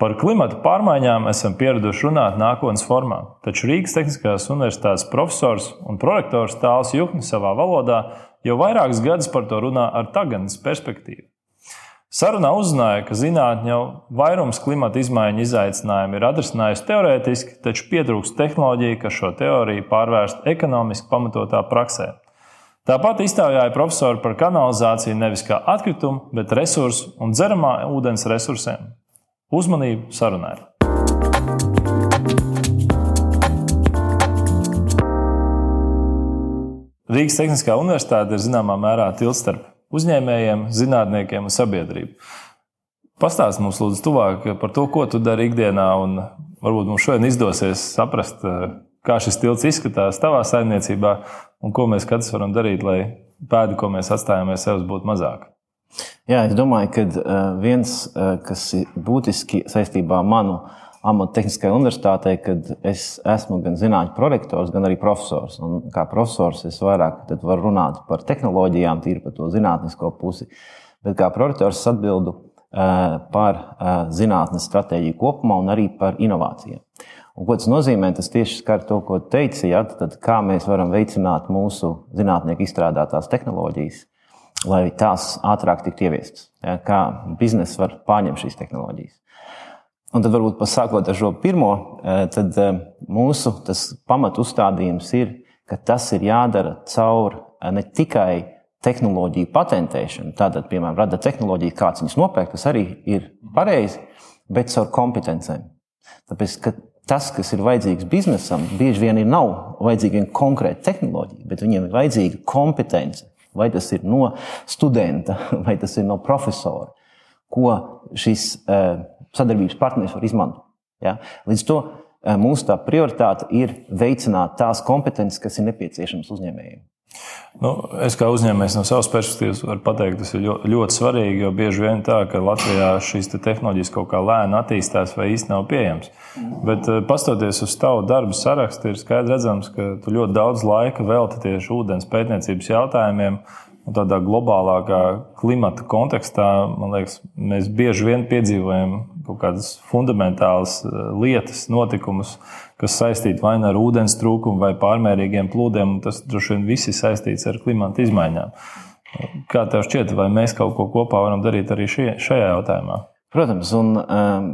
Par klimatu pārmaiņām esam pieraduši runāt nākotnes formā, taču Rīgas Tehniskās Universitātes profesors un prorektors Tāls Juhnis savā valodā jau vairākus gadus par to runā ar tagadnes perspektīvu. Sarunā uzzināja, ka zinātnē jau vairums klimata izmaiņu izaicinājumu ir atrisinājusi teorētiski, taču pietrūkst tehnoloģija, kas šo teoriju pārvērst ekonomiski pamatotā praksē. Tāpat iztaujāja profesori par kanalizāciju nevis kā atkritumu, bet resursu un dzeramā ūdens resursiem. Uzmanību sarunai! Rīgas Tehniskā universitāte ir zināmā mērā tilts starp uzņēmējiem, zinātniekiem un sabiedrību. Pastāst mums, lūdzu, tuvāk par to, ko tu dari ikdienā, un varbūt mums šodien izdosies saprast, kā šis tilts izskatās tavā saimniecībā un ko mēs katrs varam darīt, lai pēdi, ko mēs atstājam aiz sevis, būtu mazāk. Jā, es domāju, ka viens, kas ir būtiski saistībā ar manu amatu tehniskajā universitātē, kad es esmu gan zinātnē prorektors, gan arī profesors. Un kā profesors es vairāk varu runāt par tehnoloģijām, tīri par to zinātnisko pusi. Bet kā prorektors atbildu par zinātnes stratēģiju kopumā un arī par inovācijām. Un, ko tas nozīmē? Tas tieši skar to, ko teici, ja? kā mēs varam veicināt mūsu zinātnieku izstrādātās tehnoloģijas lai tās ātrāk tiktu ieviestas. Ja, kā biznesa var pārņemt šīs tehnoloģijas. Un tad varbūt pasākot ar šo pirmo, eh, tad eh, mūsu pamatu uzstādījums ir, ka tas ir jādara caur eh, ne tikai tehnoloģiju patentēšanu, tātad, piemēram, rada tehnoloģiju, kāds viņas nopērk, tas arī ir pareizi, bet caur kompetencēm. Tāpēc, ka tas, kas ir vajadzīgs biznesam, bieži vien ir nav vajadzīga konkrēta tehnoloģija, bet viņiem ir vajadzīga kompetence. Vai tas ir no studenta, vai tas ir no profesora, ko šis uh, sadarbības partneris var izmantot. Ja? Līdz to uh, mūsu tā prioritāte ir veicināt tās kompetences, kas ir nepieciešamas uzņēmējiem. Nu, es kā uzņēmējs no savas perspektīvas varu pateikt, tas ir ļoti, ļoti svarīgi, jo bieži vien tā, ka Latvijā šīs te tehnoloģijas kaut kā lēni attīstās vai īsti nav pieejamas. Bet, eh, pastoties uz tavu darbu sarakstu, ir skaidrs redzams, ka tu ļoti daudz laika veltīji tieši ūdens pētniecības jautājumiem. Tādā globālākā klimata kontekstā, man liekas, mēs bieži vien piedzīvojam kaut kādas fundamentālas eh, lietas, notikumus, kas saistīti vai nu ar ūdens trūkumu, vai pārmērīgiem plūdiem. Tas droši vien viss ir saistīts ar klimata izmaiņām. Kā tev šķiet, vai mēs kaut ko kopā varam darīt arī šie, šajā jautājumā? Protams, un um,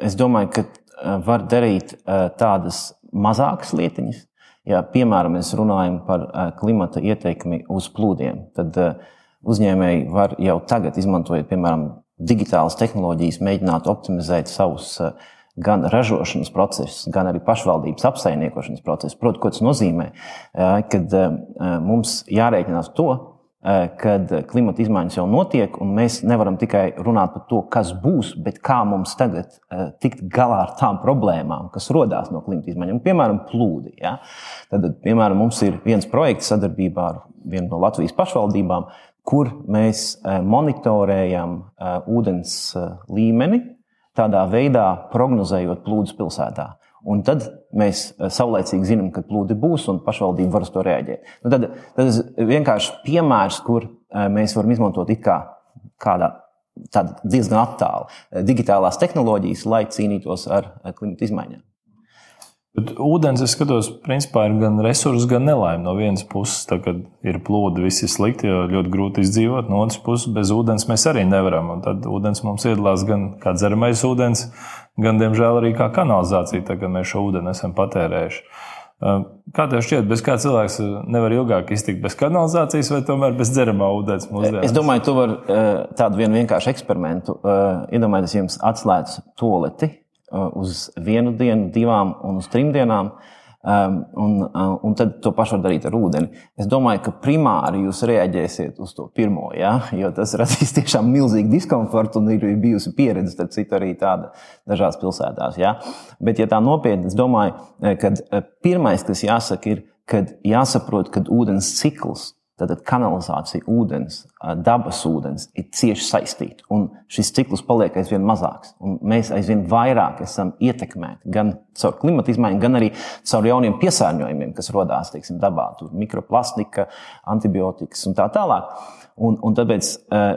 es domāju, ka uh, var darīt uh, tādas mazākas lietiņas. Ja, piemēram, mēs runājam par uh, klimata ietekmi uz plūdiem, tad uh, uzņēmēji var jau tagad, izmantojot, piemēram, digitālas tehnoloģijas, mēģināt optimizēt savus uh, gan ražošanas procesus, gan arī pašvaldības apsaimniekošanas procesus. Protams, ko tas nozīmē, kad mums jārēķinās to, kad klimata izmaiņas jau notiek, un mēs nevaram tikai runāt par to, kas būs, bet kā mums tagad tikt galā ar tām problēmām, kas radās no klimata izmaiņām. Piemēram, plūdi. Ja? Tad, piemēram, mums ir viens projekts sadarbībā ar vienu no Latvijas pašvaldībām, kur mēs monitorējam ūdens līmeni tādā veidā prognozējot plūdus pilsētā. Un tad mēs eh, saulēcīgi zinām, ka plūdi būs un pašvaldība var uz to reaģēt. Nu tad, tas ir vienkārši piemērs, kur eh, mēs varam izmantot kā kādā diezgan attālu eh, digitālās tehnoloģijas, lai cīnītos ar klimata izmaiņām. Bet ūdens, es skatos, principā ir gan resurss, gan nelaime. No vienas puses, tā, kad ir plūdi, viss ir slikti, jo ļoti grūti izdzīvot. No otras puses, bez ūdens mēs arī nevaram. Un tad ūdens mums iedalās gan kā dzeramais ūdens, gan, diemžēl, arī kā kanalizācija, tā, kad mēs šo ūdeni esam patērējuši. Kā tev šķiet, bez kā cilvēks nevar ilgāk iztikt bez kanalizācijas vai tomēr bez dzeramā ūdens? Mūsdienas? Es domāju, tu vari tādu vienu vienkāršu eksperimentu. Iedomājieties, jums atslēdz toleti Uh, uz vienu dienu, divām un uz trim dienām. Um, un, uh, un tad to pašu var darīt ar ūdeni. Es domāju, ka primāri jūs reaģēsiet uz to pirmo, ja? jo tas radīs tiešām milzīgu diskomfortu un ir bijusi pieredze, tad citu arī tāda dažās pilsētās. Ja? Bet, ja tā nopietni, es domāju, eh, ka eh, pirmais, kas jāsaka, ir, kad jāsaprot, ka ūdens cikls Tātad kanalizācija, ūdens, dabas ūdens ir cieši saistīti. Un šis cikls paliek aizvien mazāks. Mēs aizvien vairāk esam ietekmēti gan caur klimata izmaiņām, gan arī caur jauniem piesārņojumiem, kas radās teiksim, dabā. Tur mikroplastika, antibiotikas un tā tālāk. Un, un tāpēc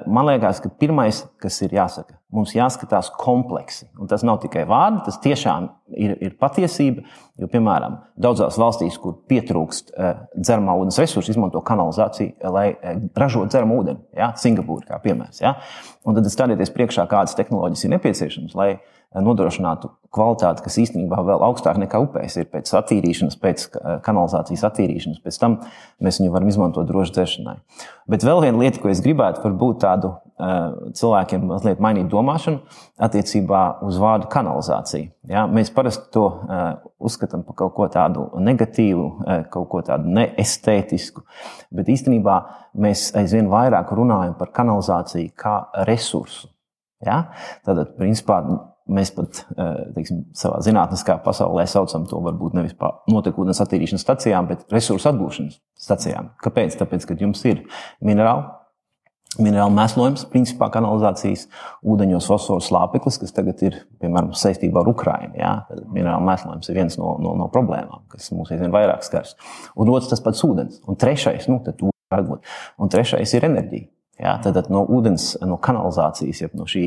man liekas, ka pirmais, kas ir jāsaka, mums jāskatās kompleksi. Un tas nav tikai vārdi, tas tiešām ir, ir patiesība. Jo, piemēram, daudzās valstīs, kur pietrūkst uh, dzeramā ūdens resursu, izmanto kanalizāciju, lai uh, ražotu dzeramu ūdeni. Ja? Singapūra kā piemērs. Ja? Un tad stādieties priekšā, kādas tehnoloģijas ir nepieciešamas, lai nodrošinātu kvalitāti, kas īstenībā vēl augstāk nekā upēs ir pēc attīrīšanas, pēc kanalizācijas attīrīšanas. Pēc tam mēs viņu varam izmantot droši dzeršanai. Bet vēl viena lieta, ko es gribētu, varbūt tādu cilvēkiem mazliet mainīt domāšanu attiecībā uz vārdu kanalizācija. Ja? Mēs parasti to uzskatām par kaut ko tādu negatīvu, kaut ko tādu neestētisku, bet īstenībā mēs aizvien vairāk runājam par kanalizāciju kā resursu. Ja? Tātad, principā, Mēs pat eh, teiksim, savā zinātniskā pasaulē saucam to varbūt nevis par notekūdens attīrīšanas stacijām, bet resursu atgūšanas stacijām. Kāpēc? Tāpēc, ka jums ir minerāli, minerālu mēslojums, principā kanalizācijas ūdeņos fosforu slāpeklis, kas tagad ir piemēram saistībā ar Ukrajinu. Ja? Minerālu mēslojums ir viens no, no, no problēmām, kas mums aizvien vairāk skars. Un otrs tas pats ūdens. Un trešais, nu, un trešais ir enerģija. Ja, tad no ūdens, no kanalizācijas, ja no šī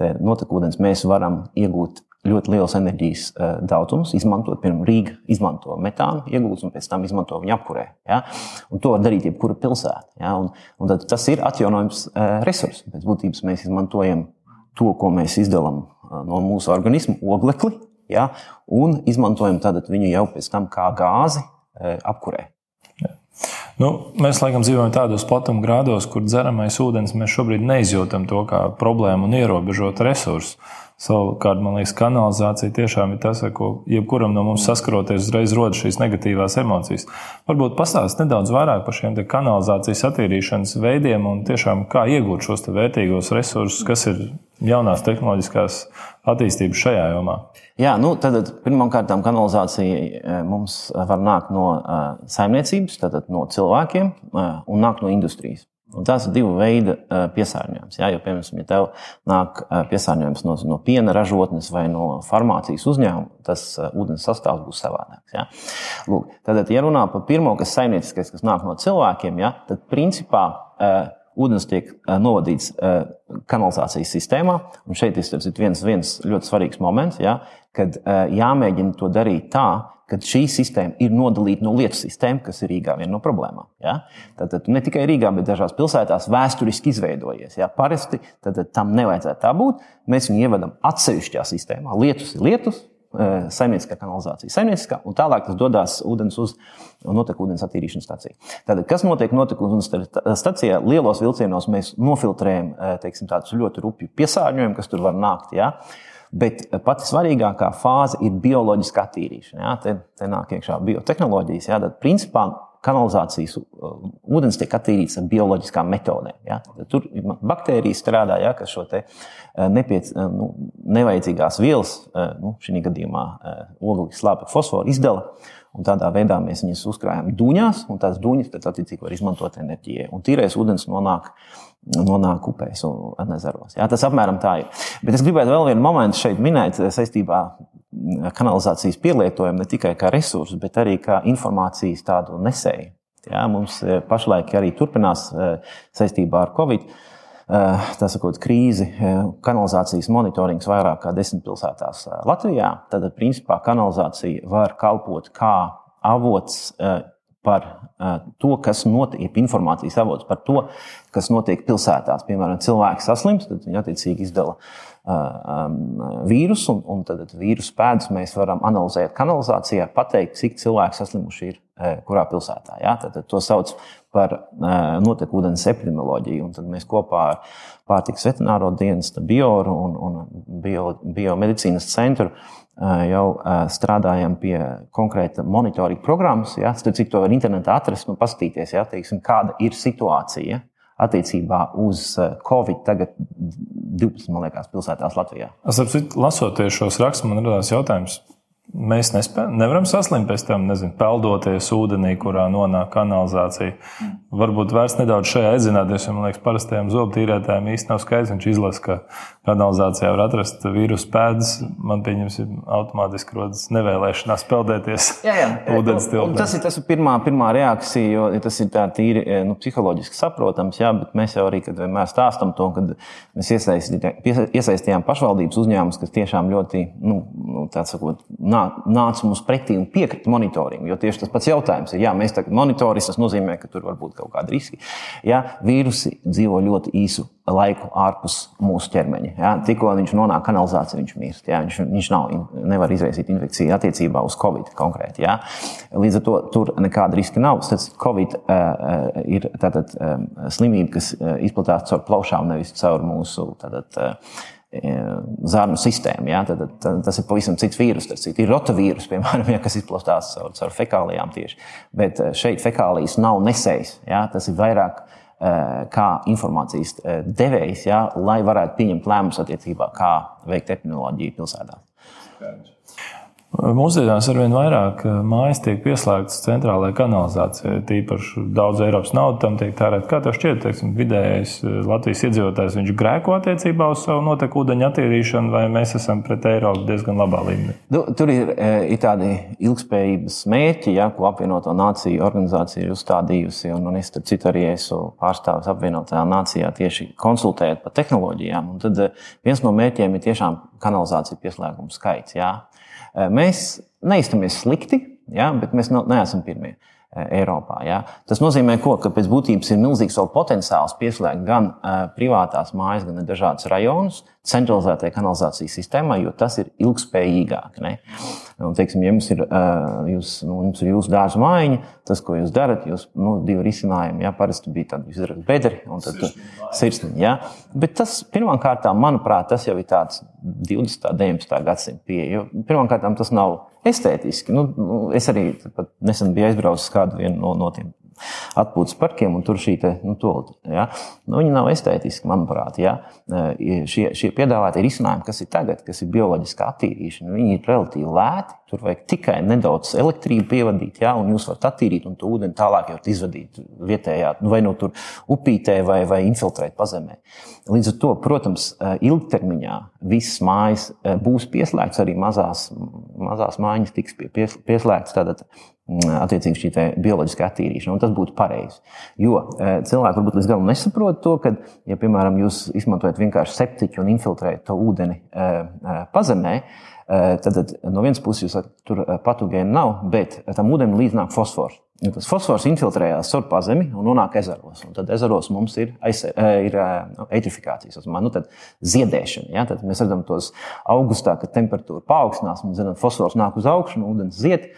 notekūdens mēs varam iegūt ļoti liels enerģijas uh, daudzums, izmantot, piemēram, Rīga izmanto metānu iegūtus un pēc tam izmanto viņu apkurē. Ja? Un to var darīt jebkura pilsēta. Ja? Un, un tas ir atjaunojams uh, resurss. Pēc būtības mēs izmantojam to, ko mēs izdalām uh, no mūsu organisma, oglekli, ja? un izmantojam viņu jau pēc tam kā gāzi apkurē. Nu, mēs laikam dzīvojam tādos platuma grādos, kur dzeramais ūdens mēs šobrīd neizjūtam to kā problēmu un ierobežotu resursu. Savukārt, man liekas, kanalizācija tiešām ir tas, ar ko jebkuram no mums saskaroties, uzreiz rodas šīs negatīvās emocijas. Varbūt pastāstīt nedaudz vairāk par šiem kanalizācijas attīrīšanas veidiem un tiešām kā iegūt šos vērtīgos resursus, kas ir jaunās tehnoloģiskās attīstības šajā jomā. Jā, nu, tad pirmkārt, kanalizācija e, mums var nākt no uh, saimniecības, tātad no cilvēkiem, uh, un nāk no industrijas. Un tās ir divi veidi piesārņojums. Jā, jo, piemēram, ja tev nāk piesārņojums no, no piena ražotnes vai no farmācijas uzņēmuma, tas ūdens sastāvs būs savādāks. Jā. Lūk, tad, ja runā par pirmo, kas ir saimnieciskais, kas nāk no cilvēkiem, jā, tad principā ūdens tiek novadīts kanalizācijas sistēmā. Un šeit ir viens, viens ļoti svarīgs moments, ja, kad jāmēģina to darīt tā, ka šī sistēma ir nodalīta no lietu sistēmas, kas ir Rīgā viena no problēmām. Ja? Tātad ne tikai Rīgā, bet dažās pilsētās vēsturiski izveidojies. Ja? Parasti tad, tam nevajadzētu tā būt. Mēs viņu ievedam atsevišķā sistēmā. Lietus ir lietus, saimnieciskā kanalizācija, saimnieciskā, un tālāk tas dodas ūdens uz notekūdens attīrīšanas stāciju. Tātad, kas notiek notekūdens stācijā? Lielos vilcienos mēs nofiltrējam teiksim, tādus ļoti rupju piesārņojumus, kas tur var nākt. Ja? Bet pati svarīgākā fāze ir bioloģiska attīrīšana. Ja? Te, te nāk iekšā biotehnoloģijas. Ja? Tad, principā, kanalizācijas ūdens tiek attīrīts ar bioloģiskām metodēm. Ja? Tur baktērijas strādā, ja, kas šo Eh, nepiec, eh, nu, nevajadzīgās vielas, eh, nu, šī gadījumā oglekļa slāpekļa fosforu izdala. Un tādā veidā mēs viņus uzkrājam dūņās, un tās dūņas tad attiecīgi var izmantot enerģijai. Un tīrais ūdens nonāk, nonāk upēs un ezeros. Jā, tas apmēram tā ir. Bet es gribētu vēl vienu momentu šeit minēt saistībā ar kanalizācijas pielietojumu ne tikai kā resursu, bet arī kā informācijas tādu nesēju. Jā, mums pašlaik arī turpinās saistībā ar Covid. -19 Eh, tā sakot, krīzi, eh, kanalizācijas monitorings vairāk kā desmit pilsētās eh, Latvijā. Tad, principā, kanalizācija var kalpot kā avots par to, kas notiek, informācijas avots par to, kas notiek pilsētās. Piemēram, cilvēks saslimst, tad viņi attiecīgi izdala vīrusu, un, un tad vīrusu pēdas mēs varam analizēt kanalizācijā, pateikt, cik cilvēki saslimuši ir kurā pilsētā. Ja? Tad, tad to sauc par notekūdens epidemioloģiju. Un tad mēs kopā ar pārtiks veterināro dienestu, bioru un, un bio, biomedicīnas centru jau strādājam pie konkrēta monitoringa programmas. Ja? Tad, cik to var internetā atrast un paskatīties, ja? Teiksim, kāda ir situācija attiecībā uz Covid tagad 12, man liekas, pilsētās Latvijā. Es saprotu, lasoties šos rakstus, man radās jautājums, Mēs nespē, nevaram saslimt pēc tam, nezinu, peldoties ūdenī, kurā nonāk kanalizācija. Varbūt vairs nedaudz šajā iedzināties, jo man liekas, parastajam zobtīrētājam īstenībā nav skaidrs. Viņš izlasa, ka kanalizācijā var atrast vīrusu pēdas. Man pieņems, automātiski rodas nevēlēšanās peldēties jā, jā. ūdens tilpē. Tas ir tas pirmā, pirmā reakcija, jo tas ir tā tīri e, nu, psiholoģiski saprotams, jā, bet mēs jau arī vienmēr stāstam to, kad mēs iesaistījām pašvaldības uzņēmumus, kas tiešām ļoti, nu, nu tāds sakot, nā, nāca mums pretī un piekrita monitoringu. Jo tieši tas pats jautājums ir, ja mēs tagad monitorinām, tas nozīmē, ka tur var būt kaut kādi riski. Ja, vīrusi dzīvo ļoti īsu laiku ārpus mūsu ķermeņa. Ja? Tikko viņš nonāk kanalizācijā, viņš mirst. Ja? Viņš, viņš nav, nevar izraisīt infekciju attiecībā uz covid konkrēti. Ja? Līdz ar to tur nekāda riska nav. Tas covid uh, ir tātad, um, slimība, kas izplatās caur plaušām, nevis caur mūsu tātad, uh, zarnu sistēmu. Ja? Tad, tad, tas ir pavisam cits vīrus. Tas ir rotavīrus, piemēram, ja, kas izplatās caur, caur fekālijām tieši. Bet šeit fekālijas nav nesējis. Ja? Tas ir vairāk kā informācijas devējs, ja? lai varētu pieņemt lēmumus attiecībā, kā veikt epidemioloģiju pilsētā. Skaidrs. Mūsdienās ar vien vairāk eh, mājas tiek pieslēgtas centrālajai kanalizācijai. Tīpaši daudz Eiropas naudas tam tiek tērēta. Kā tev šķiet, teiksim, vidējais eh, Latvijas iedzīvotājs, grēko attiecībā uz savu noteku ūdeņu attīrīšanu, vai mēs esam pret Eiropu diezgan labā līmenī? Du, tur ir, eh, ir tādi ilgspējības mērķi, ja, ko apvienoto nāciju organizācija ir uzstādījusi. Un, un es tur citu arī esmu pārstāvis apvienotajā nācijā tieši konsultējot par tehnoloģijām. Un tad viens no mērķiem ir tiešām kanalizāciju pieslēgumu skaits. Ja. Mēs neiztamies slikti, ja, bet mēs neesam pirmie. Eiropā. Ja. Tas nozīmē, ko, ka pēc būtības ir milzīgs potenciāls pieslēgt gan uh, privātās mājas, gan dažādas rajonus centralizētai kanalizācijas sistēmai, jo tas ir ilgspējīgāk. Ne? Un, teiksim, ja jums ir, jūs, nu, jums ir jūsu dārza mājiņa, tas, ko jūs darat, jūs nu, divi risinājumi. Ja, parasti bija tādi, jūs darat bedri un tad sirsniņi. Ja. Bet tas pirmkārt, manuprāt, tas jau ir tāds 20. un 19. gadsimta pieeja. Pirmkārt, tas nav estētiski. Nu, nu, es arī nesen biju aizbraucis kādu no, no tiem atpūtas parkiem, un tur šī te, nu, tolta, ja? nu, viņi nav estētiski, manuprāt. Ja? Šie, šie piedāvātie risinājumi, kas ir tagad, kas ir bioloģiskā attīrīšana, viņi ir relatīvi lēti. Tur vajag tikai nedaudz elektrību pievadīt, ja? un jūs varat attīrīt, un to ūdeni tālāk jau izvadīt vietējā, nu, vai no tur upītē, vai, vai infiltrēt pazemē. Līdz ar to, protams, ilgtermiņā visas mājas būs pieslēgts, arī mazās, mazās mājiņas tiks pie, pieslēgts. Tātad attiecīgi šī bioloģiskā attīrīšana. Tas būtu pareizi. Jo e, cilvēki varbūt līdz galam nesaprot to, ka, ja, piemēram, jūs izmantojat vienkārši septiņu un infiltrējat to ūdeni e, e, pazemē, tad, tad no vienas puses jūs sakat, tur patogēna nav, bet tam ūdenim līdz nāk fosfors. Un tas fosfors infiltrējās caur pazemi un nonāk ezeros. Un tad ezeros mums ir, ir eitrifikācijas, nu, ziedēšana. Ja? Tad mēs redzam tos augustā, kad temperatūra paaugstinās, un zinām, fosfors nāk uz augšu, un ūdens zied.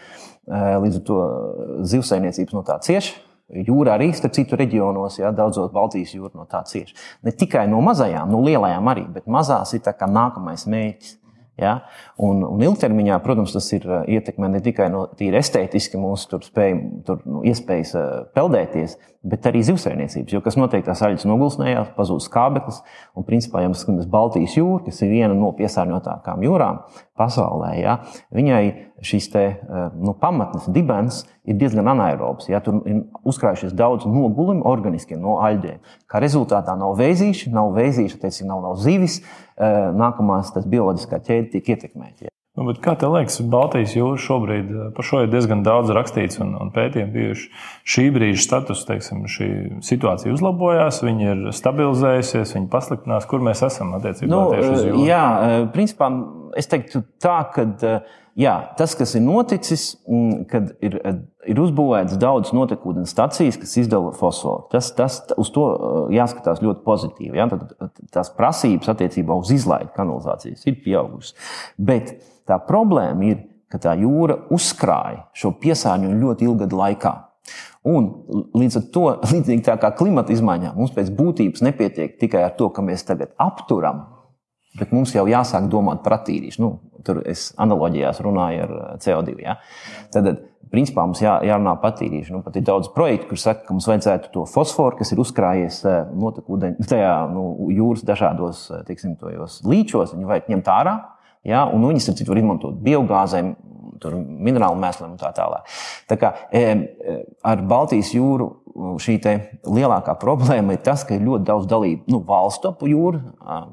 Līdz ar to zivsainiecības no tā cieši. Jūra arī, starp citu, reģionos, ja, daudzos Baltijas jūrā no tā cieši. Ne tikai no mazajām, no lielajām arī, bet mazās ir nākamais mērķis. Ja? Un, un ilgtermiņā, protams, tas ir ietekmē ne tikai no tīri estētiski mūsu tur spēju, tur, nu, iespējas peldēties, bet arī zivsainiecības. Jo kas notiek, tās aļas nogulsnējās, pazūd skābeklis. Un, principā, ja mēs skatāmies Baltijas jūru, kas ir viena no piesārņotākām jūrām pasaulē, ja, viņai šīs te, nu, pamatnes, dibens ir diezgan anaerobs. Ja, tur ir uzkrājušies daudz nogulumu organiskiem no aļģiem. Kā rezultātā nav vēzīša, nav vēzīša, teicam, nav, nav zivis, nākamās bioloģiskā ķēde tiek ietekmēta. Ja. Nu, kā tev liekas, Baltijas jūra šobrīd par šo ir diezgan daudz rakstīts un, un pētījumi bijuši. Šī brīža status, teiksim, šī situācija uzlabojās, viņa ir stabilizējusies, viņa pasliktinās. Kur mēs esam attiecībā nu, tieši uz jūru? Jā, principā es teiktu tā, ka jā, tas, kas ir noticis, kad ir, ir uzbūvēts daudz notekūdens stacijas, kas izdala fosforu, tas, tas uz to jāskatās ļoti pozitīvi. Ja? Tad, tās prasības attiecībā uz izlaidu kanalizācijas ir pieaugušas. Bet Tā problēma ir, ka tā jūra uzkrāja šo piesārņojumu ļoti ilgu gadu laikā. Un līdz ar to, līdzīgi kā klimata izmaiņām, mums pēc būtības nepietiek tikai ar to, ka mēs tagad apturam, bet mums jau jāsāk domāt par attīrīšanu. Nu, tur es analoģijās runāju ar CO2. Ja? Tad, principā, mums jā, jārunā par attīrīšanu. Nu, pat ir daudz projektu, kur saka, ka mums vajadzētu to fosforu, kas ir uzkrājies notekūdeņu, tajā nu, jūras dažādos teiksim, līčos, viņu vajag ņemt ārā Ja, un viņas, starp citu, var izmantot biogāzēm, minerālu mēsliem un tā tālāk. Tā kā ar Baltijas jūru šī lielākā problēma ir tas, ka ir ļoti daudz dalību nu, valstu ap jūru.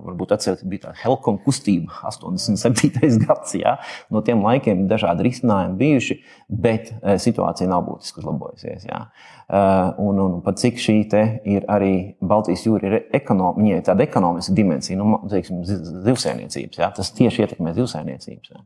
Varbūt atcerieties, bija tā Helkom kustība 87. gads. Ja? No tiem laikiem ir dažādi risinājumi bijuši, bet situācija nav būtiski uzlabojusies. Ja? Un, un pat cik šī ir arī Baltijas jūra, ir ekonom, tāda ekonomiska dimensija, nu, teiksim, zivsēniecības. Ja? Tas tieši ietekmē zivsēniecības. Ja?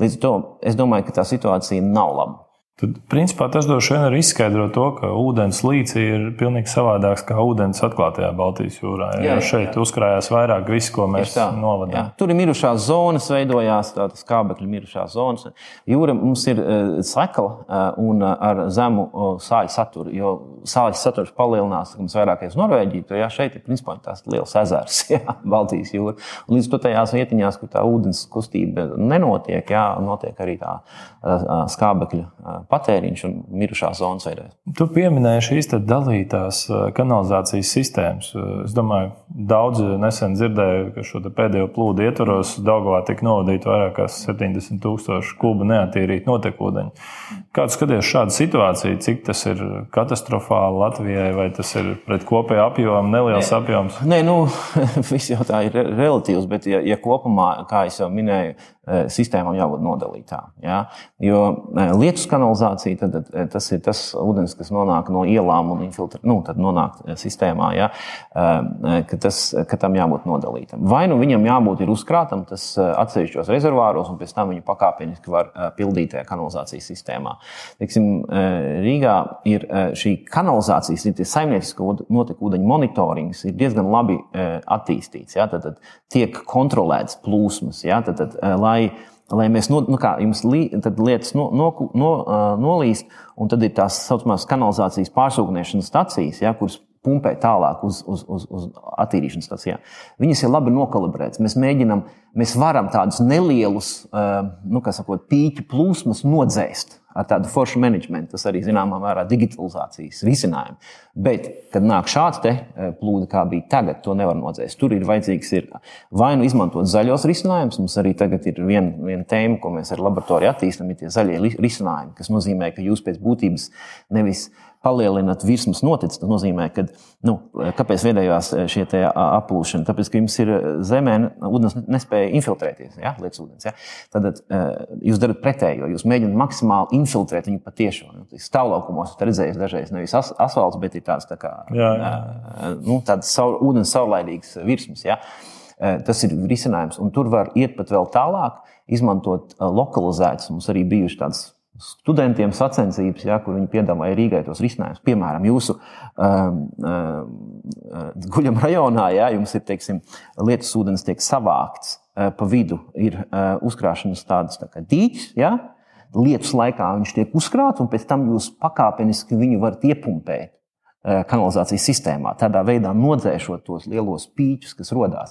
Līdz ar to es domāju, ka tā situācija nav laba. Tad, principā, tas droši vien arī izskaidro to, ka ūdens līcī ir pilnīgi savādāks nekā ūdens atklātajā Baltijas jūrā. Jā, jo šeit jā. uzkrājās vairāk viss, ko mēs novadām. Tur ir mirušās zonas, veidojās tādas kābekļa mirušās zonas. Jūra mums ir uh, sekla uh, un uh, ar zemu sāļu saturu, jo sāļu saturs palielinās, kad mums vairāk ir uz Norvēģiju, tad jā, šeit ir principā tās liels ezers, jā, Baltijas jūra. Un līdz to tajās vietiņās, kur tā ūdens kustība nenotiek, jā, notiek arī tā skābekļa patēriņš un mirušās zonas veidē. Tu pieminēji šīs dalītās kanalizācijas sistēmas. Es domāju, daudzi nesen dzirdēja, ka šo pēdējo plūdu ietvaros Daugavā tika novadīti vairāk kā 70 tūkstoši kubu neatīrīt notekūdeņu. Kāds skaties šādu situāciju, cik tas ir katastrofāli Latvijai, vai tas ir pret kopēju apjomu neliels Nē. apjoms? Nē, nu, viss jau tā ir relatīvs, bet ja, ja kopumā, kā jau minēju, sistēmām jābūt nodalītām. Ja? Jo lietus kanalizācija tad, tad, tas ir tas ūdens, kas nonāk no ielām un infiltrē, nu, nonāk sistēmā. Ja? Ka, tas, ka tam jābūt nodalītam. Vai nu viņam jābūt uzkrātam tas atsevišķos rezervāros, un pēc tam viņu pakāpeniski var pildīt tajā kanalizācijas sistēmā. Teiksim, Rīgā ir šī kanalizācijas, ir saimniecisko notekūdeņu monitorings ir diezgan labi attīstīts. Ja? Tad, tad tiek kontrolēts plūsmas. Ja? Tad, tad, lai, lai mēs no, nu kā, jums li, lietas no, no, no, nolīst, un tad ir tās saucamās kanalizācijas pārsūknēšanas stacijas, ja, kuras pumpē tālāk uz, uz, uz, uz attīrīšanas stācijām. Viņas ir labi nokalibrētas. Mēs mēģinām, mēs varam tādus nelielus, nu, kā sakot, pīķu plūsmas nodzēst ar tādu foršu menedžmentu. Tas arī zināmā mērā digitalizācijas risinājumi. Bet, kad nāk šāds e, plūde, kā bija tagad, to nevar nodzēst. Tur ir vajadzīgs ir vai nu izmantot zaļos risinājumus. Mums arī tagad ir viena vien tēma, ko mēs ar laboratoriju attīstām, ir tie zaļie risinājumi, kas nozīmē, ka jūs pēc būtības nevis palielināt virsmas noticis. Tas nozīmē, ka nu, kāpēc veidojās šie aplūšana? Tāpēc, ka jums ir zemē, ūdens nespēja infiltrēties, ja, lietas ūdens. Ja. Tad jūs darat pretējo, jūs mēģināt maksimāli infiltrēt viņu patiešām. Nu, Stāvlaukumos esat redzējis dažreiz nevis as asfalts, bet ir tāds tā kā jā, jā. Nu, saur, ūdens saulaidīgs virsmas. Ja. Tas ir risinājums, un tur var iet pat vēl tālāk, izmantot lokalizētas. Mums arī bijuši tādas studentiem sacensības, ja, kur viņi piedāvāja Rīgai tos risinājumus. Piemēram, jūsu um, um, guļam rajonā, ja jums ir teiksim, lietus ūdens tiek savākts uh, pa vidu, ir uh, uzkrāšanas tādas tā dīķis. Ja, Lietus laikā viņš tiek uzkrāts, un pēc tam jūs pakāpeniski viņu varat iepumpēt. Eh, kanalizācijas sistēmā, tādā veidā nodzēšot tos lielos pīķus, kas radās.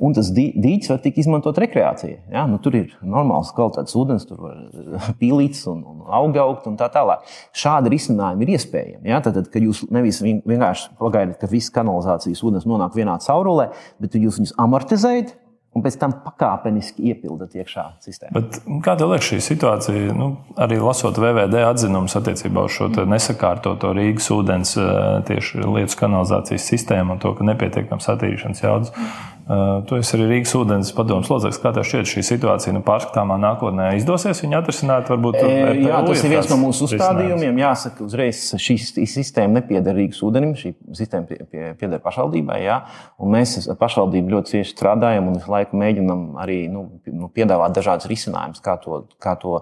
Un tas dīķis var tikt izmantot rekreācijai. Ja? Nu, tur ir normāls kvalitātes ūdens, tur var eh, pīlīts un, un auga augt un tā tālāk. Šādi risinājumi ir iespējami. Ja? Tad, kad jūs nevis vienkārši pagaidat, ka viss kanalizācijas ūdens nonāk vienā caurulē, bet jūs viņus amortizējat un pēc tam pakāpeniski iepildat iekšā sistēmā. Bet, kā tev liekas šī situācija, nu, arī lasot VVD atzinumus attiecībā uz šo nesakārtoto Rīgas ūdens tieši lietu kanalizācijas sistēmu un to, ka nepietiekams attīrīšanas jaudas? Uh, tu esi arī Rīgas ūdens padomus loceklis. Kā tev šķiet, šī situācija nu, pārskatāmā nākotnē izdosies viņu atrisināt? Varbūt, e, jā, tas ir viens no mūsu uzstādījumiem. Jāsaka, uzreiz šī sistēma nepieder Rīgas ūdenim, šī sistēma pie, pie, pieder pašvaldībai. Jā, un mēs ar pašvaldību ļoti cieši strādājam un visu laiku mēģinam arī nu, nu, piedāvāt dažādas risinājumus, kā to, kā to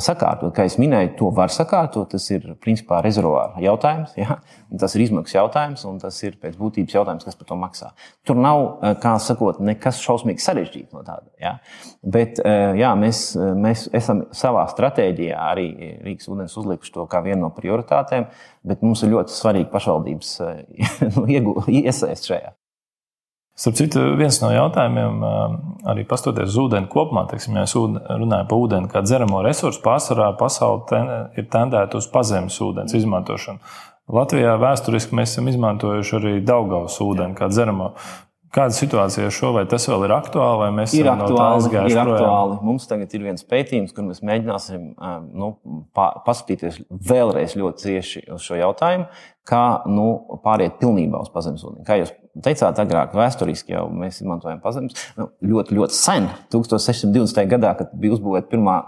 sakārtot. Kā jau minēju, to var sakārtot. Tas ir principā rezervāra jautājums. Jā, tas ir izmaksu jautājums un tas ir pēc būtības jautājums, kas par to maksā. Tur nav kā kā sakot, nekas šausmīgi sarežģīts no tāda. Ja? Bet eh, jā, mēs, mēs esam savā stratēģijā arī Rīgas ūdens uzlikuši to kā vienu no prioritātēm, bet mums ir ļoti svarīgi pašvaldības eh, nu, iesaist šajā. Starp citu, viens no jautājumiem, eh, arī pastoties uz ūdeni kopumā, teiksim, ja mēs runājam par ūdeni kā dzeramo resursu, pārsvarā pasaule ten, ir tendēta uz pazemes ūdens izmantošanu. Latvijā vēsturiski mēs esam izmantojuši arī Daugavas ūdeni kā dzeramo. Kāda situācija ar šo? Vai tas vēl ir aktuāli, vai mēs ir aktuāli, no ir projām? aktuāli. Mums tagad ir viens pētījums, kur mēs mēģināsim nu, paskatīties vēlreiz ļoti cieši uz šo jautājumu, kā nu, pāriet pilnībā uz pazemesūdeni. Kā jūs teicāt, agrāk vēsturiski jau mēs izmantojam pazemes nu, ļoti, ļoti sen, 1620. gadā, kad bija uzbūvēta pirmā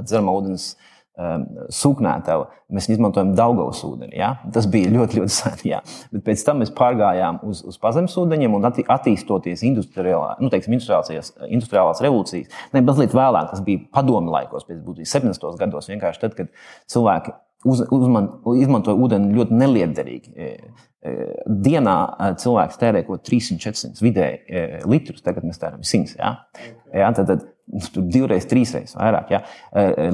dzerama ūdens um, sūknētava, mēs izmantojam Daugavas ūdeni. Ja? Tas bija ļoti, ļoti sen. Ja? Bet pēc tam mēs pārgājām uz, uz pazemes ūdeņiem un atti, attīstoties industriālā, nu, teiksim, industriālās, industriālās revolūcijas. Ne, mazliet vēlāk, tas bija padomi laikos, pēc būtības 70. gados, vienkārši tad, kad cilvēki uz, uzman, izmantoja ūdeni ļoti neliederīgi. E, e, dienā e, cilvēks tērē kaut ko 300-400 vidēji litrus, tagad mēs tērējam 100. Ja? Ja, tad, tad divreiz, trīsreiz vairāk. Ja?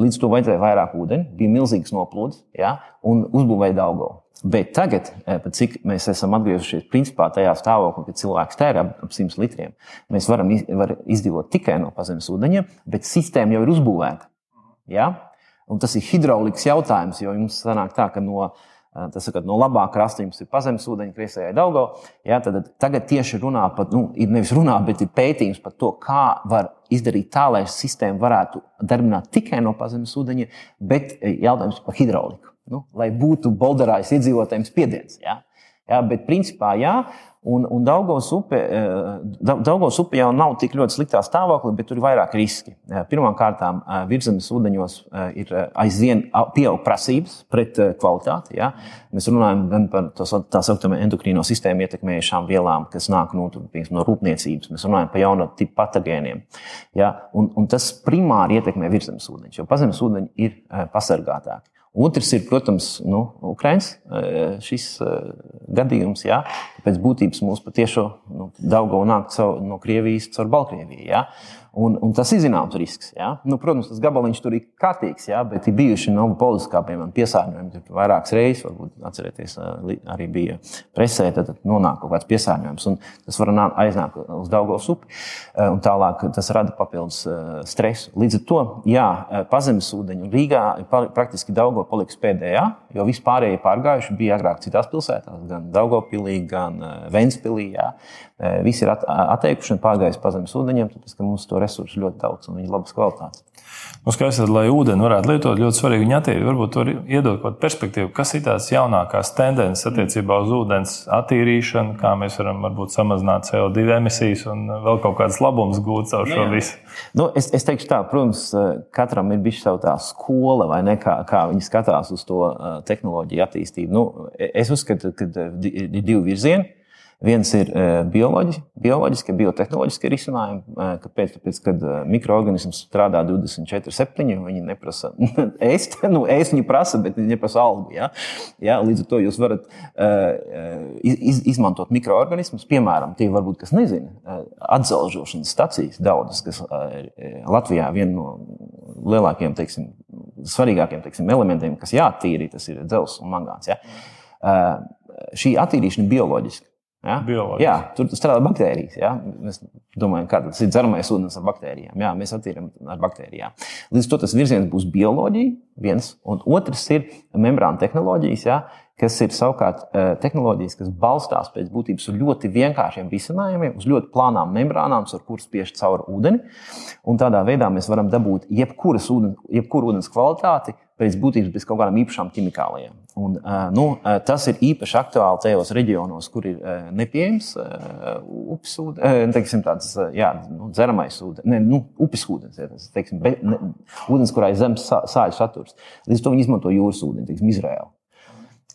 Līdz tam vajadzēja vairāk ūdeni, bija milzīgs noplūds ja? un uzbūvēja Daugavu. Bet tagad, cik mēs esam atgriezušies principā tajā stāvoklī, kad cilvēks tērē ap 100 litriem, mēs varam var izdzīvot tikai no pazemes ūdeņa, bet sistēma jau ir uzbūvēta. Ja? Un tas ir hidraulikas jautājums, jo jums sanāk tā, ka no Tas ir no labā krasta, jums ir pazemes ūdeņa, kriesējai Daugo. Ja, tad tagad tieši runā par, nu, ir nevis runā, bet ir pētījums par to, kā var izdarīt tā, lai sistēma varētu darbināt tikai no pazemes ūdeņa, bet jautājums par hidrauliku. Nu, lai būtu bolderājs iedzīvotājiem spiediens. Ja? Ja, bet principā jā, Un, un Daugos upe, eh, Daugos upe jau nav tik ļoti sliktā stāvoklī, bet tur ir vairāk riski. Eh, Pirmkārt, eh, virsmas ūdeņos ir aizvien pieaug prasības pret kvalitāti. Ja? Mēs runājam gan par tā saucamo endokrīno sistēmu ietekmējušām vielām, kas nāk no, tur, no rūpniecības. Mēs runājam par jaunu tipu patogēniem. Ja? Un, un tas primāri ietekmē virsmas ūdeņus, jo pazemes ūdeņi ir pasargātāki. Otrs ir, protams, nu, Ukraiņas šis gadījums. Jā, pēc būtības mums patiešām nu, Daudzā nāk no Krievijas caur Baltkrieviju. Jā. Un, un tas ir zināms risks. Ja? Nu, protams, tas gabaliņš tur ir kārtīgs, ja? bet ir bijuši no politiskā piemēram, piesārņojumi. Tur vairākas reizes, varbūt atcerieties, arī bija presē, tad nonāk kaut kāds piesārņojums. Tas var aiznākt uz Daugos upi, un tālāk tas rada papildus stresu. Līdz ar to, jā, pazemes ūdeņi Rīgā praktiski Daugo paliks pēdējā, jo vispārējie pārgājuši bija agrāk citās pilsētās, gan Daugopilī, gan Ventspilī. Jā. Visi ir atteikuši un pārgājuši pazemes ūdeņiem, tāpēc ka mums to resursu ļoti daudz un viņi ir labas kvalitātes. Nu, skaidrs, tad, lai ūdeni varētu lietot, ļoti svarīgi viņa attīrīt. Varbūt tur iedot kaut kādu perspektīvu, kas ir tās jaunākās tendences attiecībā uz ūdens attīrīšanu, kā mēs varam varbūt samazināt CO2 emisijas un vēl kaut kādas labumus gūt caur šo visu. Nu, es, es teikšu tā, protams, katram ir bijis savu tā skola, vai ne, kā, kā viņi skatās uz to tehnoloģiju attīstību. Nu, es uzskatu, ka ir divi virzieni. Viens ir e, bioloģiski, bioloģiski biotehnoloģiski risinājumi. E, kāpēc? Tāpēc, kad e, mikroorganisms strādā 24, 7, viņi neprasa ēst, nu, ēst viņi prasa, bet viņi neprasa algu. Ja? Ja? Līdz ar to jūs varat iz, izmantot mikroorganismus, piemēram, tie varbūt, kas nezina, atzelžošanas stacijas daudzas, kas Latvijā viena no lielākajiem, teiksim, svarīgākiem teiksim, elementiem, kas jāattīrī, tas ir dzelzs un mangāns. Ja? Šī attīrīšana ir bioloģiska. Ja? Bioloģiski. Jā, tur strādā baktērijas. Ja? Mēs domājam, ka tas ir dzeramais ūdens ar baktērijām. Jā, mēs attīrām ar baktērijām. Līdz ar to tas virziens būs bioloģija, viens, un otrs ir membrāna tehnoloģijas, ja? kas ir savukārt eh, tehnoloģijas, kas balstās pēc būtības uz ļoti vienkāršiem risinājumiem, uz ļoti plānām membrānām, ar kurām spiež cauri ūdeni. Un tādā veidā mēs varam dabūt jebkuras ūdens, jebkuru ūdens kvalitāti pēc būtības bez kaut kādām īpašām ķimikālijām. Un, nu, tas ir īpaši aktuāli tajos reģionos, kur ir nepieejams upes ūdens, tāds jā, nu, dzeramais ūdens, ne, nu, upes ūdens, tas, teiksim, be, ne, ūdens, kurā ir zemes sāļu saturs. Līdz ar to viņi izmanto jūras ūdeni, teiksim, Izraēlu.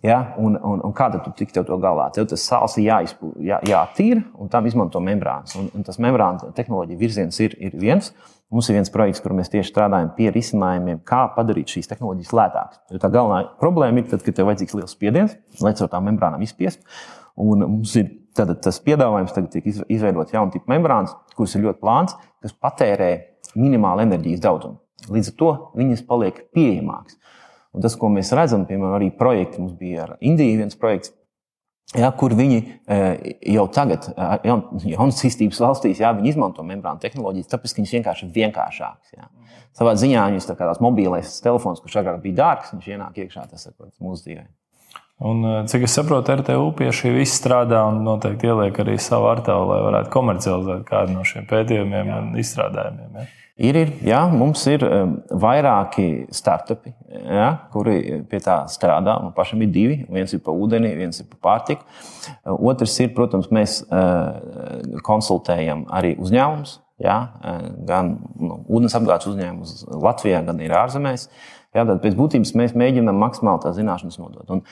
Ja? Un, un, un kā tu tiksi to galā? Tev tas sāls ir jāizpū, jā, jātīra, un tam izmanto membrānas. Un, un tas membrāna tehnoloģija virziens ir, ir viens. Mums ir viens projekts, kur mēs tieši strādājam pie risinājumiem, kā padarīt šīs tehnoloģijas lētākas. Jo tā galvenā problēma ir, tad, kad tev vajadzīgs liels spiediens, lai caur tām membrānām izspiest. Un mums ir tad, tas piedāvājums, tagad tiek izveidots jaunu tipu membrānas, kuras ir ļoti plāns, kas patērē minimālu enerģijas daudzumu. Līdz ar to viņas paliek pieejamākas. Un tas, ko mēs redzam, piemēram, arī projekti, mums bija ar Indiju viens projekts, Ja, kur viņi e, jau tagad, ja, jaunas izcīnības valstīs, ja, izmanto membrānu tehnoloģijas, tāpēc, viņas vienkārši ir vienkāršākas. Ja. Savā ziņā viņas tā kā tās mobilais telefons, kurš agrāk bija dārgs, viņš ienāk iekšā, tas ir mūsu dzīvē. Un, cik es saprotu, RTU pie šī viss strādā un noteikti ieliek arī savu artavu, lai varētu komercializēt kādu no šiem pētījumiem Jā. un izstrādājumiem. Ja? Ir, ir, jā, mums ir vairāki startupi, jā, kuri pie tā strādā. Man pašam ir divi. Viens ir par ūdeni, viens ir par pārtiku. Otrs ir, protams, mēs uh, konsultējam arī uzņēmumus. Uh, gan nu, ūdens apgādes uzņēmumus Latvijā, gan arī ārzemēs. Jā, tad pēc būtības mēs mēģinām maksimāli tās zināšanas nodot. Un,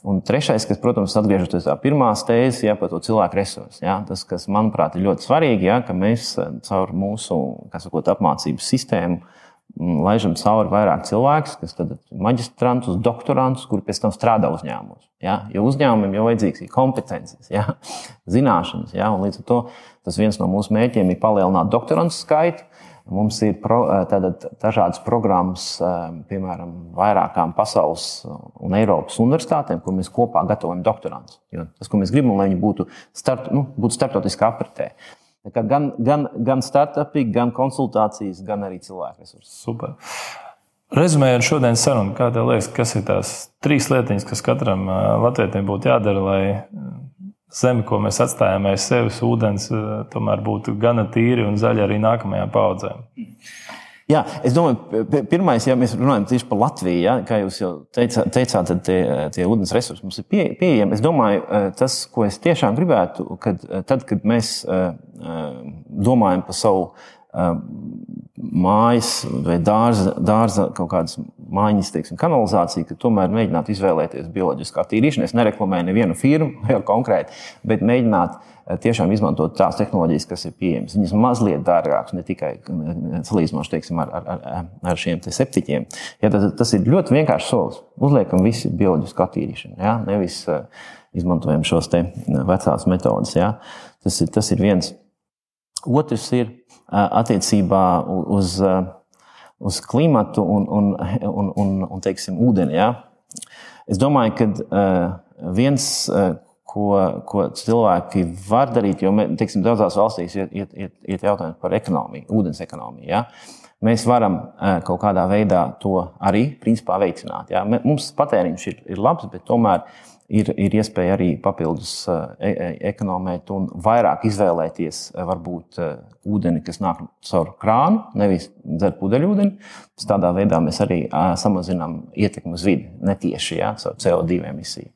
Un trešais, kas, protams, atgriežoties pie pirmās tēzes, ja, par to cilvēku resursu. Ja, tas, kas, manuprāt, ir ļoti svarīgi, ja, ka mēs eh, caur mūsu sakot, apmācības sistēmu mm, laižam cauri vairāk cilvēkus, kas ir maģistrantus, doktorantus, kuri pēc tam strādā uzņēmumos. Ja? Jo uzņēmumiem jau vajadzīgs ir kompetences, ja? zināšanas. Ja? Līdz ar to tas viens no mūsu mērķiem ir palielināt doktorantu skaitu Mums ir pro, tātad, dažādas programmas, piemēram, vairākām pasaules un Eiropas universitātēm, kur mēs kopā gatavojam doktorantus. Tas, ko mēs gribam, lai viņi būtu, start, nu, būtu starptautiskā apritē. Gan, gan, gan startupi, gan konsultācijas, gan arī cilvēku resursi. Super. Rezumējot šodienas sarunu, kā tev liekas, kas ir tās trīs lietiņas, kas katram latvijam būtu jādara, lai zeme, ko mēs atstājam aiz sevis, ūdens, eh, tomēr būtu gana tīri un zaļi arī nākamajām paudzēm. Jā, es domāju, pirmais, ja mēs runājam tieši par Latviju, ja, kā jūs jau teicāt, teicāt tad tie, tie ūdens resursi mums ir pie, pieejami. Es domāju, eh, tas, ko es tiešām gribētu, kad, eh, tad, kad mēs domājam par savu mājas vai dārza, dārza kaut kādas mājiņas, teiksim, kanalizācija, ka tomēr mēģināt izvēlēties bioloģiskā tīrīšanu. Es nereklamēju nevienu firmu konkrēti, bet mēģināt eh, tiešām izmantot tās tehnoloģijas, kas ir pieejamas. Viņas mazliet dārgākas, ne tikai eh, salīdzinoši teiksim, ar, ar, ar, šiem septiņiem. Ja, tas, tas ir ļoti vienkāršs solis. Uzliekam visu bioloģisku attīrīšanu, ja? nevis uh, izmantojam šos vecās metodes. Ja? Tas, ir, tas ir viens. Otrs ir attiecībā uz, uz klimatu un, un, un, un, un teiksim, ūdeni. Ja? Es domāju, ka viens, ko, ko cilvēki var darīt, jo teiksim, daudzās valstīs ir, ir, ir, ir jautājums par ekonomiju, ūdens ekonomiju. Ja? Mēs varam kaut kādā veidā to arī principā, veicināt. Ja? Mums patēriņš ir, ir labs, bet tomēr ir, ir iespēja arī papildus e, e ekonomēt un vairāk izvēlēties varbūt ūdeni, kas nāk caur krānu, nevis dzert pudeļūdeni. Tādā veidā mēs arī samazinām ietekmi uz vidi netieši ja, caur CO2 emisiju.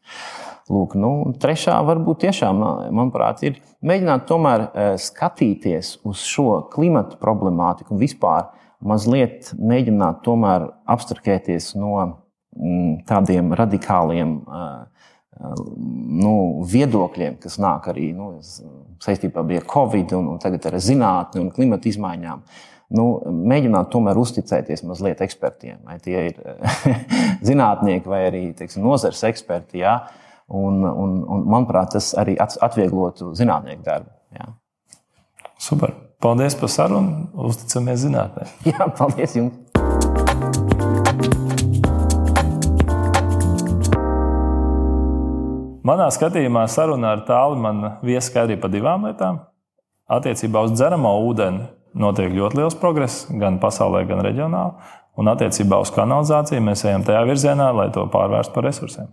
Lūk, nu, trešā varbūt tiešām, manuprāt, ir mēģināt tomēr skatīties uz šo klimatu problemātiku un vispār mazliet mēģināt tomēr abstrahēties no mm, tādiem radikāliem uh, nu, viedokļiem, kas nāk arī nu, saistībā ar Covid un, un tagad ar zinātni un klimata izmaiņām. Nu, mēģināt tomēr uzticēties mazliet ekspertiem, vai tie ir zinātnieki vai arī teiksim, nozares eksperti. Jā. Un, un, un, manuprāt, tas arī atvieglotu zinātnieku darbu. Jā. Super. Paldies par sarunu. Uzticamies zinātnē. Jā, paldies jums. Manā skatījumā sarunā ar tālu man viesa skaidrība par divām lietām. Attiecībā uz dzeramo ūdeni notiek ļoti liels progress gan pasaulē, gan reģionāli. Un attiecībā uz kanalizāciju mēs ejam tajā virzienā, lai to pārvērstu par resursiem.